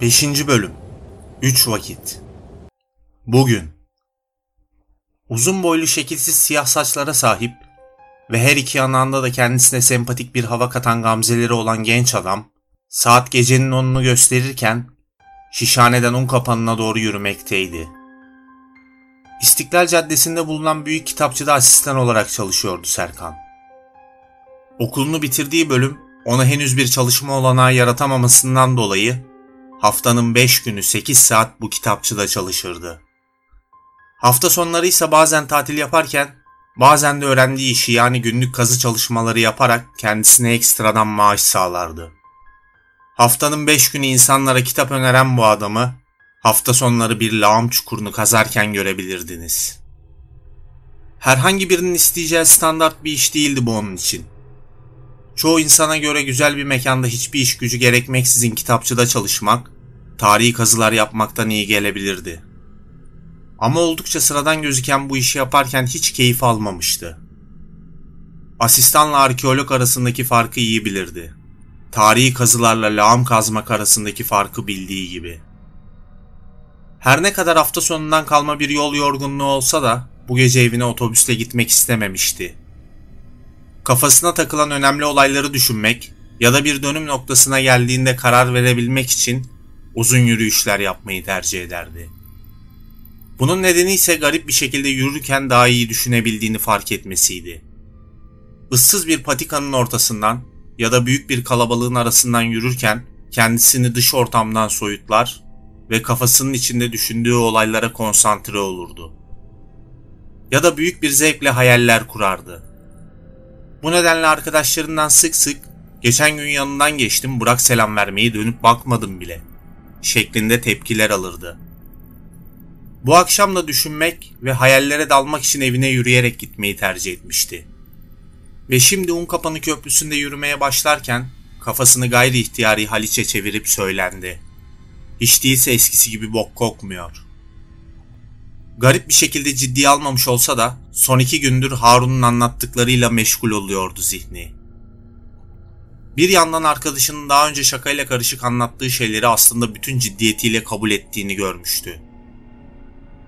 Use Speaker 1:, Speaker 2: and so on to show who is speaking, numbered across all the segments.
Speaker 1: 5. Bölüm 3 Vakit Bugün Uzun boylu şekilsiz siyah saçlara sahip ve her iki yanağında da kendisine sempatik bir hava katan gamzeleri olan genç adam, saat gecenin onunu gösterirken şişhaneden un kapanına doğru yürümekteydi. İstiklal Caddesi'nde bulunan büyük kitapçıda asistan olarak çalışıyordu Serkan. Okulunu bitirdiği bölüm ona henüz bir çalışma olanağı yaratamamasından dolayı haftanın 5 günü 8 saat bu kitapçıda çalışırdı. Hafta sonları ise bazen tatil yaparken bazen de öğrendiği işi yani günlük kazı çalışmaları yaparak kendisine ekstradan maaş sağlardı. Haftanın 5 günü insanlara kitap öneren bu adamı hafta sonları bir lağım çukurunu kazarken görebilirdiniz. Herhangi birinin isteyeceği standart bir iş değildi bu onun için. Çoğu insana göre güzel bir mekanda hiçbir iş gücü gerekmeksizin kitapçıda çalışmak, tarihi kazılar yapmaktan iyi gelebilirdi. Ama oldukça sıradan gözüken bu işi yaparken hiç keyif almamıştı. Asistanla arkeolog arasındaki farkı iyi bilirdi. Tarihi kazılarla lağım kazmak arasındaki farkı bildiği gibi. Her ne kadar hafta sonundan kalma bir yol yorgunluğu olsa da bu gece evine otobüsle gitmek istememişti. Kafasına takılan önemli olayları düşünmek ya da bir dönüm noktasına geldiğinde karar verebilmek için uzun yürüyüşler yapmayı tercih ederdi. Bunun nedeni ise garip bir şekilde yürürken daha iyi düşünebildiğini fark etmesiydi. Issız bir patikanın ortasından ya da büyük bir kalabalığın arasından yürürken kendisini dış ortamdan soyutlar ve kafasının içinde düşündüğü olaylara konsantre olurdu. Ya da büyük bir zevkle hayaller kurardı. Bu nedenle arkadaşlarından sık sık geçen gün yanından geçtim bırak selam vermeyi dönüp bakmadım bile şeklinde tepkiler alırdı. Bu akşam da düşünmek ve hayallere dalmak için evine yürüyerek gitmeyi tercih etmişti. Ve şimdi Unkapanı Köprüsü'nde yürümeye başlarken kafasını gayri ihtiyari Haliç'e çevirip söylendi. Hiç değilse eskisi gibi bok kokmuyor. Garip bir şekilde ciddiye almamış olsa da son iki gündür Harun'un anlattıklarıyla meşgul oluyordu zihni. Bir yandan arkadaşının daha önce şakayla karışık anlattığı şeyleri aslında bütün ciddiyetiyle kabul ettiğini görmüştü.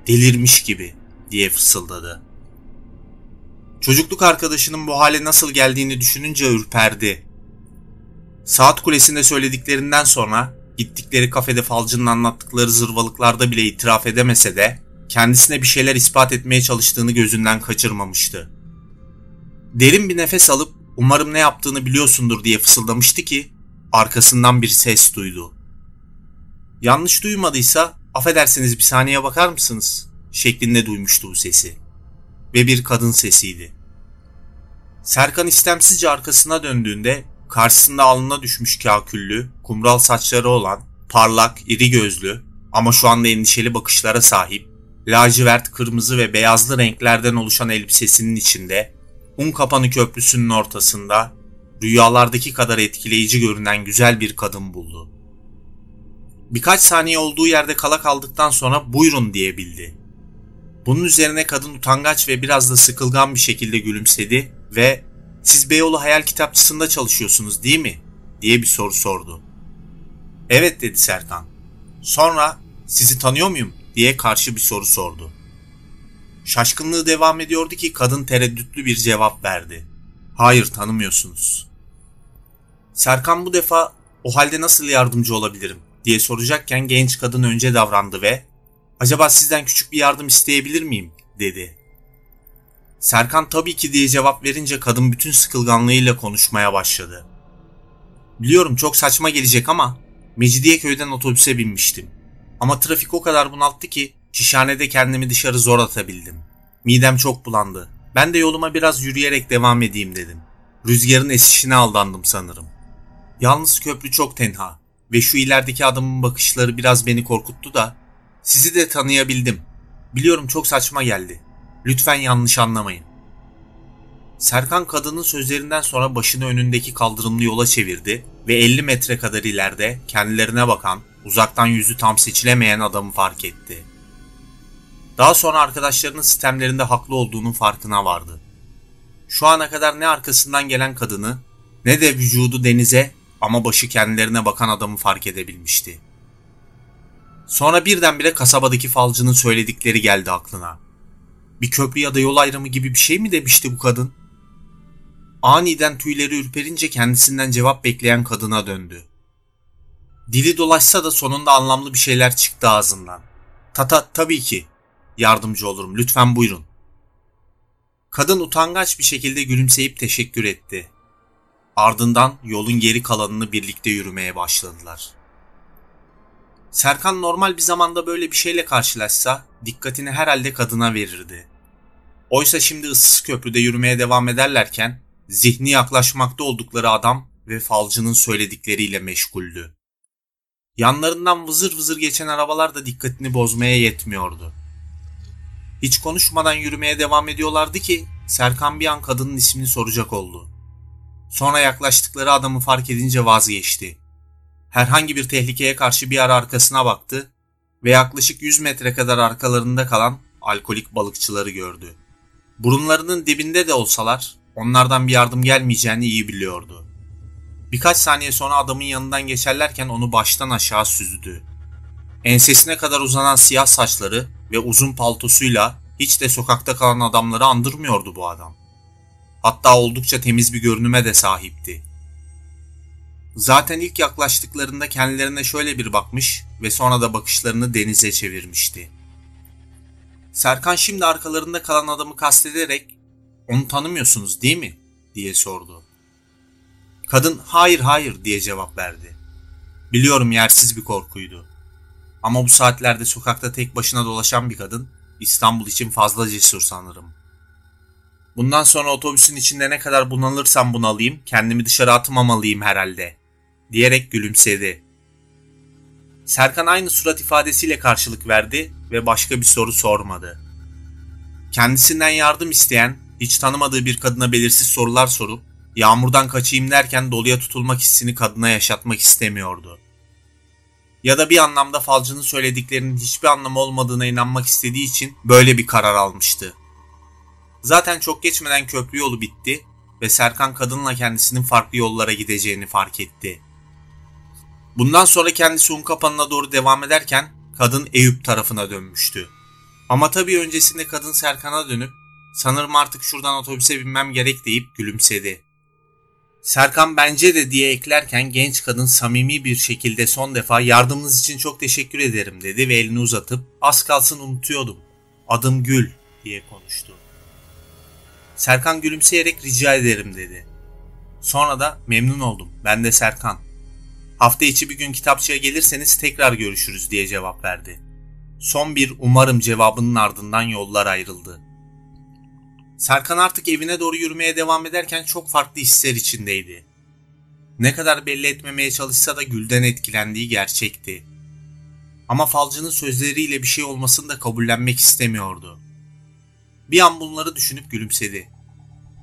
Speaker 1: Delirmiş gibi diye fısıldadı. Çocukluk arkadaşının bu hale nasıl geldiğini düşününce ürperdi. Saat kulesinde söylediklerinden sonra gittikleri kafede falcının anlattıkları zırvalıklarda bile itiraf edemese de kendisine bir şeyler ispat etmeye çalıştığını gözünden kaçırmamıştı. Derin bir nefes alıp umarım ne yaptığını biliyorsundur diye fısıldamıştı ki arkasından bir ses duydu. Yanlış duymadıysa affedersiniz bir saniye bakar mısınız şeklinde duymuştu bu sesi. Ve bir kadın sesiydi. Serkan istemsizce arkasına döndüğünde karşısında alnına düşmüş kaküllü, kumral saçları olan, parlak, iri gözlü ama şu anda endişeli bakışlara sahip, lacivert, kırmızı ve beyazlı renklerden oluşan elbisesinin içinde, Un Kapanı Köprüsü'nün ortasında, rüyalardaki kadar etkileyici görünen güzel bir kadın buldu. Birkaç saniye olduğu yerde kala kaldıktan sonra buyurun diyebildi. Bunun üzerine kadın utangaç ve biraz da sıkılgan bir şekilde gülümsedi ve siz Beyoğlu Hayal Kitapçısı'nda çalışıyorsunuz değil mi? diye bir soru sordu. Evet dedi Serkan. Sonra sizi tanıyor muyum diye karşı bir soru sordu. Şaşkınlığı devam ediyordu ki kadın tereddütlü bir cevap verdi. Hayır tanımıyorsunuz. Serkan bu defa o halde nasıl yardımcı olabilirim diye soracakken genç kadın önce davrandı ve acaba sizden küçük bir yardım isteyebilir miyim dedi. Serkan tabii ki diye cevap verince kadın bütün sıkılganlığıyla konuşmaya başladı. Biliyorum çok saçma gelecek ama Mecidiyeköy'den otobüse binmiştim. Ama trafik o kadar bunalttı ki şişhanede kendimi dışarı zor atabildim. Midem çok bulandı. Ben de yoluma biraz yürüyerek devam edeyim dedim. Rüzgarın esişine aldandım sanırım. Yalnız köprü çok tenha ve şu ilerideki adamın bakışları biraz beni korkuttu da sizi de tanıyabildim. Biliyorum çok saçma geldi. Lütfen yanlış anlamayın. Serkan kadının sözlerinden sonra başını önündeki kaldırımlı yola çevirdi ve 50 metre kadar ileride kendilerine bakan, uzaktan yüzü tam seçilemeyen adamı fark etti. Daha sonra arkadaşlarının sistemlerinde haklı olduğunun farkına vardı. Şu ana kadar ne arkasından gelen kadını ne de vücudu denize ama başı kendilerine bakan adamı fark edebilmişti. Sonra birdenbire kasabadaki falcının söyledikleri geldi aklına. Bir köprü ya da yol ayrımı gibi bir şey mi demişti bu kadın? Aniden tüyleri ürperince kendisinden cevap bekleyen kadına döndü. Dili dolaşsa da sonunda anlamlı bir şeyler çıktı ağzından. Tata tabii ki. Yardımcı olurum. Lütfen buyurun. Kadın utangaç bir şekilde gülümseyip teşekkür etti. Ardından yolun geri kalanını birlikte yürümeye başladılar. Serkan normal bir zamanda böyle bir şeyle karşılaşsa dikkatini herhalde kadına verirdi. Oysa şimdi ıssız köprüde yürümeye devam ederlerken zihni yaklaşmakta oldukları adam ve falcının söyledikleriyle meşguldü. Yanlarından vızır vızır geçen arabalar da dikkatini bozmaya yetmiyordu. Hiç konuşmadan yürümeye devam ediyorlardı ki Serkan bir an kadının ismini soracak oldu. Sonra yaklaştıkları adamı fark edince vazgeçti. Herhangi bir tehlikeye karşı bir ara arkasına baktı ve yaklaşık 100 metre kadar arkalarında kalan alkolik balıkçıları gördü. Burunlarının dibinde de olsalar onlardan bir yardım gelmeyeceğini iyi biliyordu. Birkaç saniye sonra adamın yanından geçerlerken onu baştan aşağı süzdü. Ensesine kadar uzanan siyah saçları ve uzun paltosuyla hiç de sokakta kalan adamları andırmıyordu bu adam. Hatta oldukça temiz bir görünüme de sahipti. Zaten ilk yaklaştıklarında kendilerine şöyle bir bakmış ve sonra da bakışlarını denize çevirmişti. Serkan şimdi arkalarında kalan adamı kastederek "Onu tanımıyorsunuz değil mi?" diye sordu. Kadın "Hayır, hayır." diye cevap verdi. Biliyorum yersiz bir korkuydu. Ama bu saatlerde sokakta tek başına dolaşan bir kadın İstanbul için fazla cesur sanırım. Bundan sonra otobüsün içinde ne kadar bunalırsam bunalayım kendimi dışarı atmamalıyım herhalde diyerek gülümsedi. Serkan aynı surat ifadesiyle karşılık verdi ve başka bir soru sormadı. Kendisinden yardım isteyen, hiç tanımadığı bir kadına belirsiz sorular sorup yağmurdan kaçayım derken doluya tutulmak hissini kadına yaşatmak istemiyordu. Ya da bir anlamda falcının söylediklerinin hiçbir anlamı olmadığına inanmak istediği için böyle bir karar almıştı. Zaten çok geçmeden köprü yolu bitti ve Serkan kadınla kendisinin farklı yollara gideceğini fark etti. Bundan sonra kendisi Unkapanı'na doğru devam ederken kadın Eyüp tarafına dönmüştü. Ama tabii öncesinde kadın Serkan'a dönüp sanırım artık şuradan otobüse binmem gerek deyip gülümsedi. Serkan bence de diye eklerken genç kadın samimi bir şekilde son defa yardımınız için çok teşekkür ederim dedi ve elini uzatıp az kalsın unutuyordum. Adım Gül diye konuştu. Serkan gülümseyerek rica ederim dedi. Sonra da memnun oldum ben de Serkan. Hafta içi bir gün kitapçıya gelirseniz tekrar görüşürüz diye cevap verdi. Son bir umarım cevabının ardından yollar ayrıldı. Serkan artık evine doğru yürümeye devam ederken çok farklı hisler içindeydi. Ne kadar belli etmemeye çalışsa da Gül'den etkilendiği gerçekti. Ama falcının sözleriyle bir şey olmasını da kabullenmek istemiyordu. Bir an bunları düşünüp gülümsedi.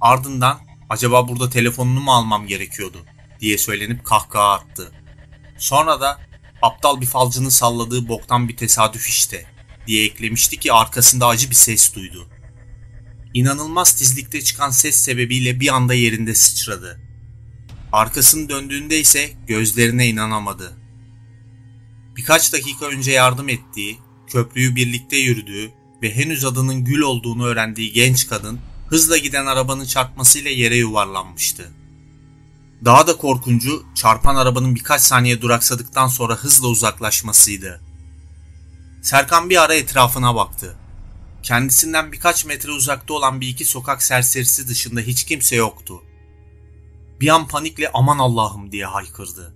Speaker 1: Ardından acaba burada telefonunu mu almam gerekiyordu diye söylenip kahkaha attı. Sonra da aptal bir falcının salladığı boktan bir tesadüf işte diye eklemişti ki arkasında acı bir ses duydu. İnanılmaz tizlikte çıkan ses sebebiyle bir anda yerinde sıçradı. Arkasını döndüğünde ise gözlerine inanamadı. Birkaç dakika önce yardım ettiği, köprüyü birlikte yürüdüğü ve henüz adının Gül olduğunu öğrendiği genç kadın hızla giden arabanın çarpmasıyla yere yuvarlanmıştı. Daha da korkuncu çarpan arabanın birkaç saniye duraksadıktan sonra hızla uzaklaşmasıydı. Serkan bir ara etrafına baktı. Kendisinden birkaç metre uzakta olan bir iki sokak serserisi dışında hiç kimse yoktu. Bir an panikle aman Allah'ım diye haykırdı.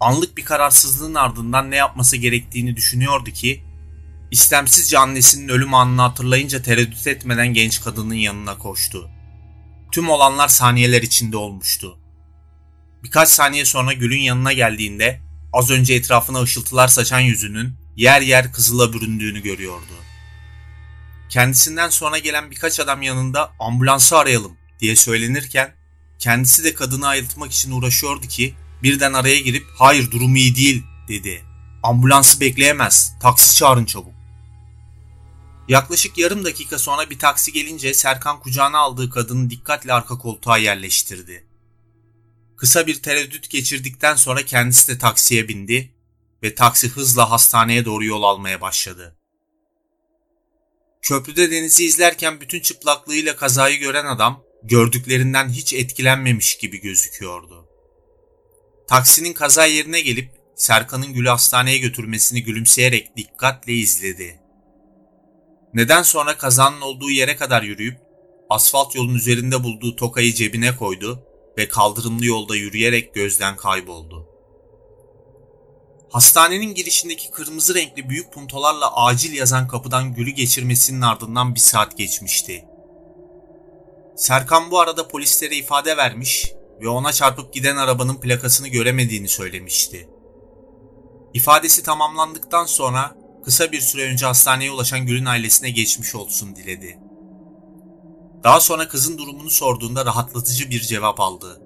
Speaker 1: Anlık bir kararsızlığın ardından ne yapması gerektiğini düşünüyordu ki istemsizce annesinin ölüm anını hatırlayınca tereddüt etmeden genç kadının yanına koştu. Tüm olanlar saniyeler içinde olmuştu. Birkaç saniye sonra Gül'ün yanına geldiğinde az önce etrafına ışıltılar saçan yüzünün yer yer kızıla büründüğünü görüyordu. Kendisinden sonra gelen birkaç adam yanında ambulansı arayalım diye söylenirken kendisi de kadını ayıltmak için uğraşıyordu ki birden araya girip hayır durumu iyi değil dedi. Ambulansı bekleyemez taksi çağırın çabuk. Yaklaşık yarım dakika sonra bir taksi gelince Serkan kucağına aldığı kadını dikkatle arka koltuğa yerleştirdi. Kısa bir tereddüt geçirdikten sonra kendisi de taksiye bindi ve taksi hızla hastaneye doğru yol almaya başladı. Köprüde denizi izlerken bütün çıplaklığıyla kazayı gören adam gördüklerinden hiç etkilenmemiş gibi gözüküyordu. Taksinin kaza yerine gelip Serkan'ın Gül'ü hastaneye götürmesini gülümseyerek dikkatle izledi. Neden sonra kazanın olduğu yere kadar yürüyüp asfalt yolun üzerinde bulduğu tokayı cebine koydu ve kaldırımlı yolda yürüyerek gözden kayboldu. Hastanenin girişindeki kırmızı renkli büyük puntolarla acil yazan kapıdan Gül'ü geçirmesinin ardından bir saat geçmişti. Serkan bu arada polislere ifade vermiş ve ona çarpıp giden arabanın plakasını göremediğini söylemişti. İfadesi tamamlandıktan sonra kısa bir süre önce hastaneye ulaşan Gül'ün ailesine geçmiş olsun diledi. Daha sonra kızın durumunu sorduğunda rahatlatıcı bir cevap aldı.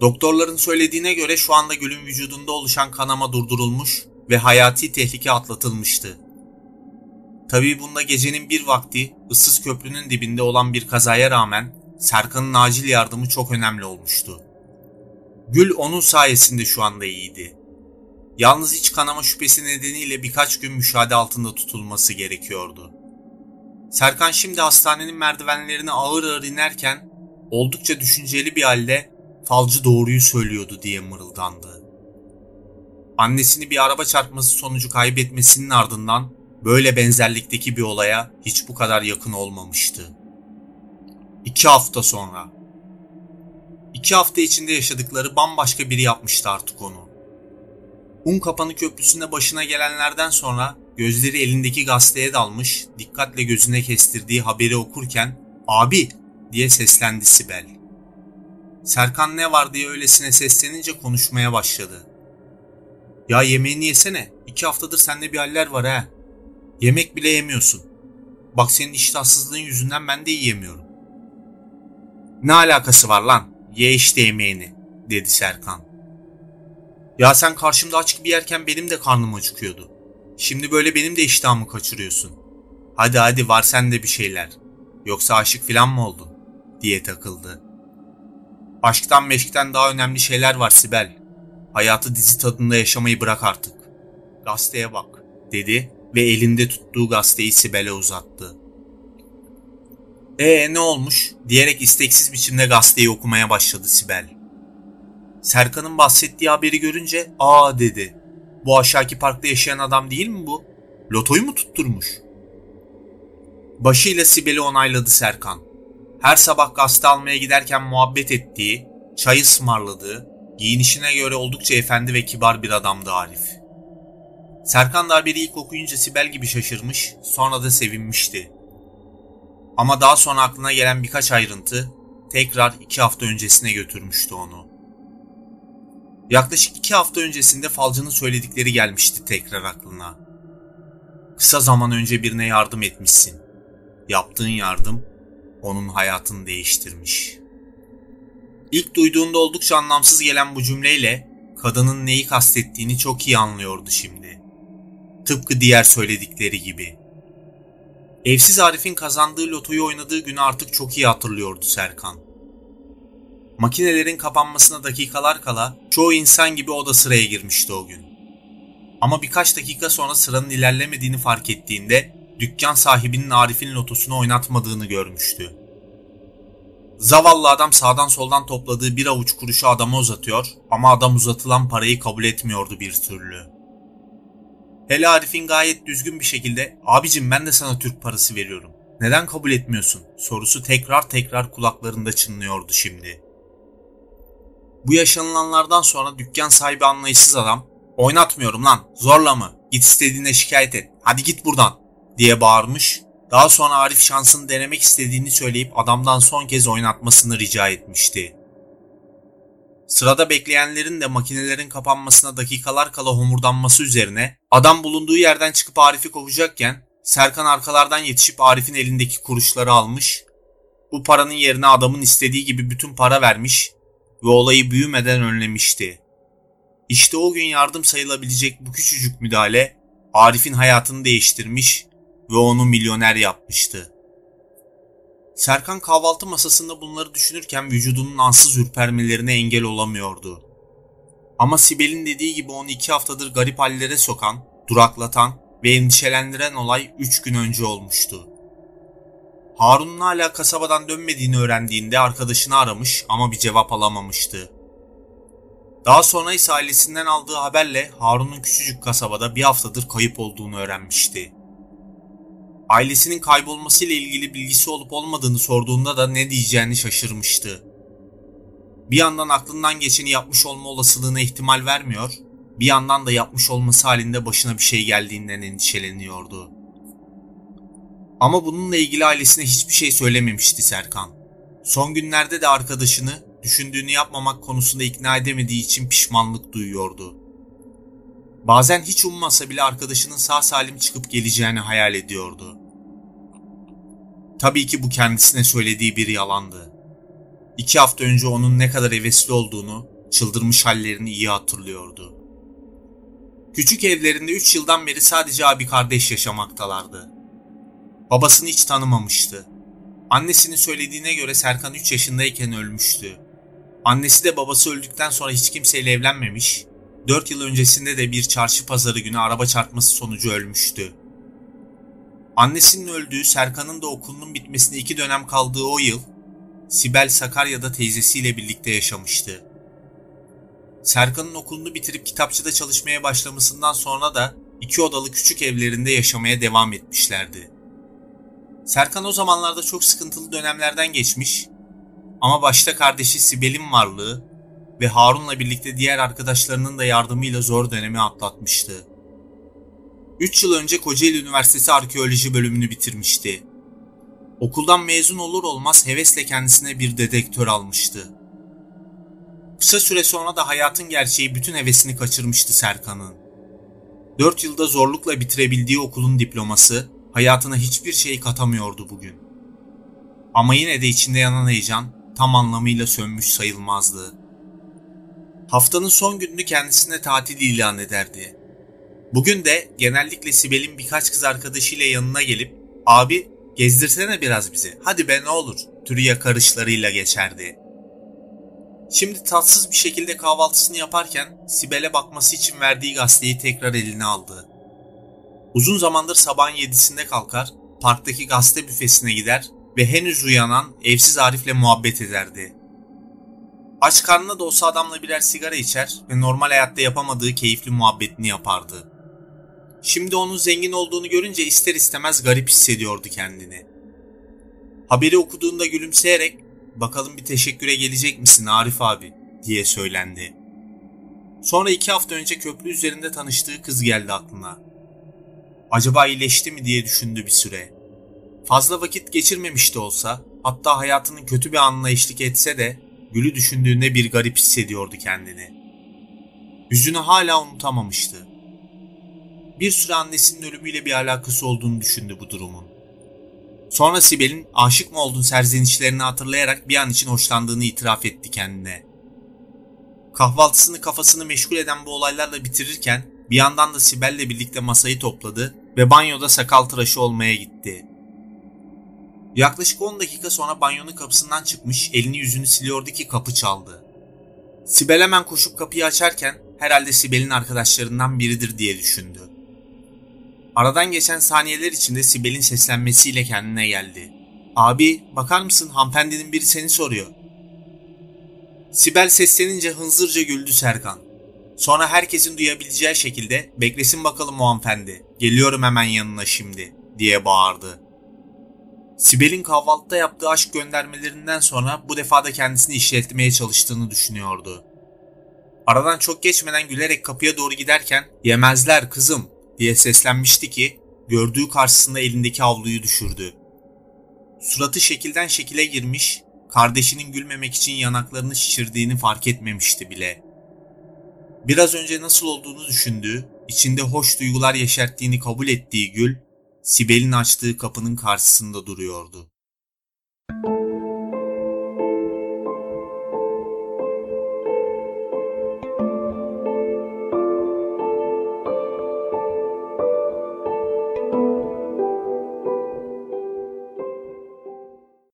Speaker 1: Doktorların söylediğine göre şu anda Gül'ün vücudunda oluşan kanama durdurulmuş ve hayati tehlike atlatılmıştı. Tabii bunda gecenin bir vakti ıssız köprünün dibinde olan bir kazaya rağmen Serkan'ın acil yardımı çok önemli olmuştu. Gül onun sayesinde şu anda iyiydi. Yalnız iç kanama şüphesi nedeniyle birkaç gün müşahede altında tutulması gerekiyordu. Serkan şimdi hastanenin merdivenlerini ağır ağır inerken oldukça düşünceli bir halde falcı doğruyu söylüyordu diye mırıldandı. Annesini bir araba çarpması sonucu kaybetmesinin ardından böyle benzerlikteki bir olaya hiç bu kadar yakın olmamıştı. İki hafta sonra. İki hafta içinde yaşadıkları bambaşka biri yapmıştı artık onu. Un kapanı köprüsünde başına gelenlerden sonra gözleri elindeki gazeteye dalmış, dikkatle gözüne kestirdiği haberi okurken ''Abi!'' diye seslendi Sibel. Serkan ne var diye öylesine seslenince konuşmaya başladı. ''Ya yemeğini yesene, iki haftadır sende bir haller var ha. Yemek bile yemiyorsun. Bak senin iştahsızlığın yüzünden ben de yiyemiyorum.'' ''Ne alakası var lan? Ye işte yemeğini.'' dedi Serkan. Ya sen karşımda aç gibi yerken benim de karnım acıkıyordu. Şimdi böyle benim de iştahımı kaçırıyorsun. Hadi hadi var sende bir şeyler. Yoksa aşık filan mı oldun? diye takıldı. Aşktan meşkten daha önemli şeyler var Sibel. Hayatı dizi tadında yaşamayı bırak artık. Gazeteye bak dedi ve elinde tuttuğu gazeteyi Sibel'e uzattı. Ee ne olmuş diyerek isteksiz biçimde gazeteyi okumaya başladı Sibel. Serkan'ın bahsettiği haberi görünce aa dedi. Bu aşağıki parkta yaşayan adam değil mi bu? Lotoyu mu tutturmuş? Başıyla Sibel'i onayladı Serkan. Her sabah gazete almaya giderken muhabbet ettiği, çay ısmarladığı, giyinişine göre oldukça efendi ve kibar bir adamdı Arif. Serkan da haberi ilk okuyunca Sibel gibi şaşırmış, sonra da sevinmişti. Ama daha sonra aklına gelen birkaç ayrıntı tekrar iki hafta öncesine götürmüştü onu. Yaklaşık iki hafta öncesinde falcının söyledikleri gelmişti tekrar aklına. Kısa zaman önce birine yardım etmişsin. Yaptığın yardım onun hayatını değiştirmiş. İlk duyduğunda oldukça anlamsız gelen bu cümleyle kadının neyi kastettiğini çok iyi anlıyordu şimdi. Tıpkı diğer söyledikleri gibi. Evsiz Arif'in kazandığı lotoyu oynadığı günü artık çok iyi hatırlıyordu Serkan. Makinelerin kapanmasına dakikalar kala çoğu insan gibi o da sıraya girmişti o gün. Ama birkaç dakika sonra sıranın ilerlemediğini fark ettiğinde dükkan sahibinin Arif'in lotosunu oynatmadığını görmüştü. Zavallı adam sağdan soldan topladığı bir avuç kuruşu adama uzatıyor ama adam uzatılan parayı kabul etmiyordu bir türlü. Hele Arif'in gayet düzgün bir şekilde abicim ben de sana Türk parası veriyorum. Neden kabul etmiyorsun sorusu tekrar tekrar kulaklarında çınlıyordu şimdi. Bu yaşanılanlardan sonra dükkan sahibi anlayışsız adam oynatmıyorum lan zorla mı git istediğine şikayet et hadi git buradan diye bağırmış. Daha sonra Arif şansını denemek istediğini söyleyip adamdan son kez oynatmasını rica etmişti. Sırada bekleyenlerin de makinelerin kapanmasına dakikalar kala homurdanması üzerine adam bulunduğu yerden çıkıp Arif'i kovacakken Serkan arkalardan yetişip Arif'in elindeki kuruşları almış. Bu paranın yerine adamın istediği gibi bütün para vermiş ve olayı büyümeden önlemişti. İşte o gün yardım sayılabilecek bu küçücük müdahale Arif'in hayatını değiştirmiş ve onu milyoner yapmıştı. Serkan kahvaltı masasında bunları düşünürken vücudunun ansız ürpermelerine engel olamıyordu. Ama Sibel'in dediği gibi onu iki haftadır garip hallere sokan, duraklatan ve endişelendiren olay üç gün önce olmuştu. Harun'un hala kasabadan dönmediğini öğrendiğinde arkadaşını aramış ama bir cevap alamamıştı. Daha sonra ise ailesinden aldığı haberle Harun'un küçücük kasabada bir haftadır kayıp olduğunu öğrenmişti. Ailesinin kaybolmasıyla ilgili bilgisi olup olmadığını sorduğunda da ne diyeceğini şaşırmıştı. Bir yandan aklından geçeni yapmış olma olasılığına ihtimal vermiyor, bir yandan da yapmış olması halinde başına bir şey geldiğinden endişeleniyordu. Ama bununla ilgili ailesine hiçbir şey söylememişti Serkan. Son günlerde de arkadaşını düşündüğünü yapmamak konusunda ikna edemediği için pişmanlık duyuyordu. Bazen hiç ummasa bile arkadaşının sağ salim çıkıp geleceğini hayal ediyordu. Tabii ki bu kendisine söylediği bir yalandı. İki hafta önce onun ne kadar hevesli olduğunu, çıldırmış hallerini iyi hatırlıyordu. Küçük evlerinde üç yıldan beri sadece abi kardeş yaşamaktalardı. Babasını hiç tanımamıştı. Annesinin söylediğine göre Serkan 3 yaşındayken ölmüştü. Annesi de babası öldükten sonra hiç kimseyle evlenmemiş, 4 yıl öncesinde de bir çarşı pazarı günü araba çarpması sonucu ölmüştü. Annesinin öldüğü, Serkan'ın da okulunun bitmesine iki dönem kaldığı o yıl, Sibel Sakarya'da teyzesiyle birlikte yaşamıştı. Serkan'ın okulunu bitirip kitapçıda çalışmaya başlamasından sonra da iki odalı küçük evlerinde yaşamaya devam etmişlerdi. Serkan o zamanlarda çok sıkıntılı dönemlerden geçmiş ama başta kardeşi Sibel'in varlığı ve Harun'la birlikte diğer arkadaşlarının da yardımıyla zor dönemi atlatmıştı. 3 yıl önce Kocaeli Üniversitesi Arkeoloji bölümünü bitirmişti. Okuldan mezun olur olmaz hevesle kendisine bir dedektör almıştı. Kısa süre sonra da hayatın gerçeği bütün hevesini kaçırmıştı Serkan'ın. 4 yılda zorlukla bitirebildiği okulun diploması hayatına hiçbir şey katamıyordu bugün. Ama yine de içinde yanan heyecan tam anlamıyla sönmüş sayılmazdı. Haftanın son gününü kendisine tatil ilan ederdi. Bugün de genellikle Sibel'in birkaç kız arkadaşıyla yanına gelip abi gezdirsene biraz bizi hadi be ne olur türü yakarışlarıyla geçerdi. Şimdi tatsız bir şekilde kahvaltısını yaparken Sibel'e bakması için verdiği gazeteyi tekrar eline aldı. Uzun zamandır sabahın yedisinde kalkar, parktaki gazete büfesine gider ve henüz uyanan evsiz Arif'le muhabbet ederdi. Aç karnına da olsa adamla birer sigara içer ve normal hayatta yapamadığı keyifli muhabbetini yapardı. Şimdi onun zengin olduğunu görünce ister istemez garip hissediyordu kendini. Haberi okuduğunda gülümseyerek bakalım bir teşekküre gelecek misin Arif abi diye söylendi. Sonra iki hafta önce köprü üzerinde tanıştığı kız geldi aklına. Acaba iyileşti mi diye düşündü bir süre. Fazla vakit geçirmemiş de olsa, hatta hayatının kötü bir anına eşlik etse de Gül'ü düşündüğünde bir garip hissediyordu kendini. Yüzünü hala unutamamıştı. Bir süre annesinin ölümüyle bir alakası olduğunu düşündü bu durumun. Sonra Sibel'in aşık mı oldun serzenişlerini hatırlayarak bir an için hoşlandığını itiraf etti kendine. Kahvaltısını kafasını meşgul eden bu olaylarla bitirirken bir yandan da Sibel'le birlikte masayı topladı ve banyoda sakal tıraşı olmaya gitti. Yaklaşık 10 dakika sonra banyonun kapısından çıkmış elini yüzünü siliyordu ki kapı çaldı. Sibel hemen koşup kapıyı açarken herhalde Sibel'in arkadaşlarından biridir diye düşündü. Aradan geçen saniyeler içinde Sibel'in seslenmesiyle kendine geldi. Abi bakar mısın hanımefendinin biri seni soruyor. Sibel seslenince hınzırca güldü Serkan. Sonra herkesin duyabileceği şekilde beklesin bakalım o hanımefendi. Geliyorum hemen yanına şimdi diye bağırdı. Sibel'in kahvaltıda yaptığı aşk göndermelerinden sonra bu defa da kendisini işletmeye çalıştığını düşünüyordu. Aradan çok geçmeden gülerek kapıya doğru giderken yemezler kızım diye seslenmişti ki gördüğü karşısında elindeki havluyu düşürdü. Suratı şekilden şekile girmiş, kardeşinin gülmemek için yanaklarını şişirdiğini fark etmemişti bile. Biraz önce nasıl olduğunu düşündüğü, içinde hoş duygular yeşerttiğini kabul ettiği Gül, Sibel'in açtığı kapının karşısında duruyordu.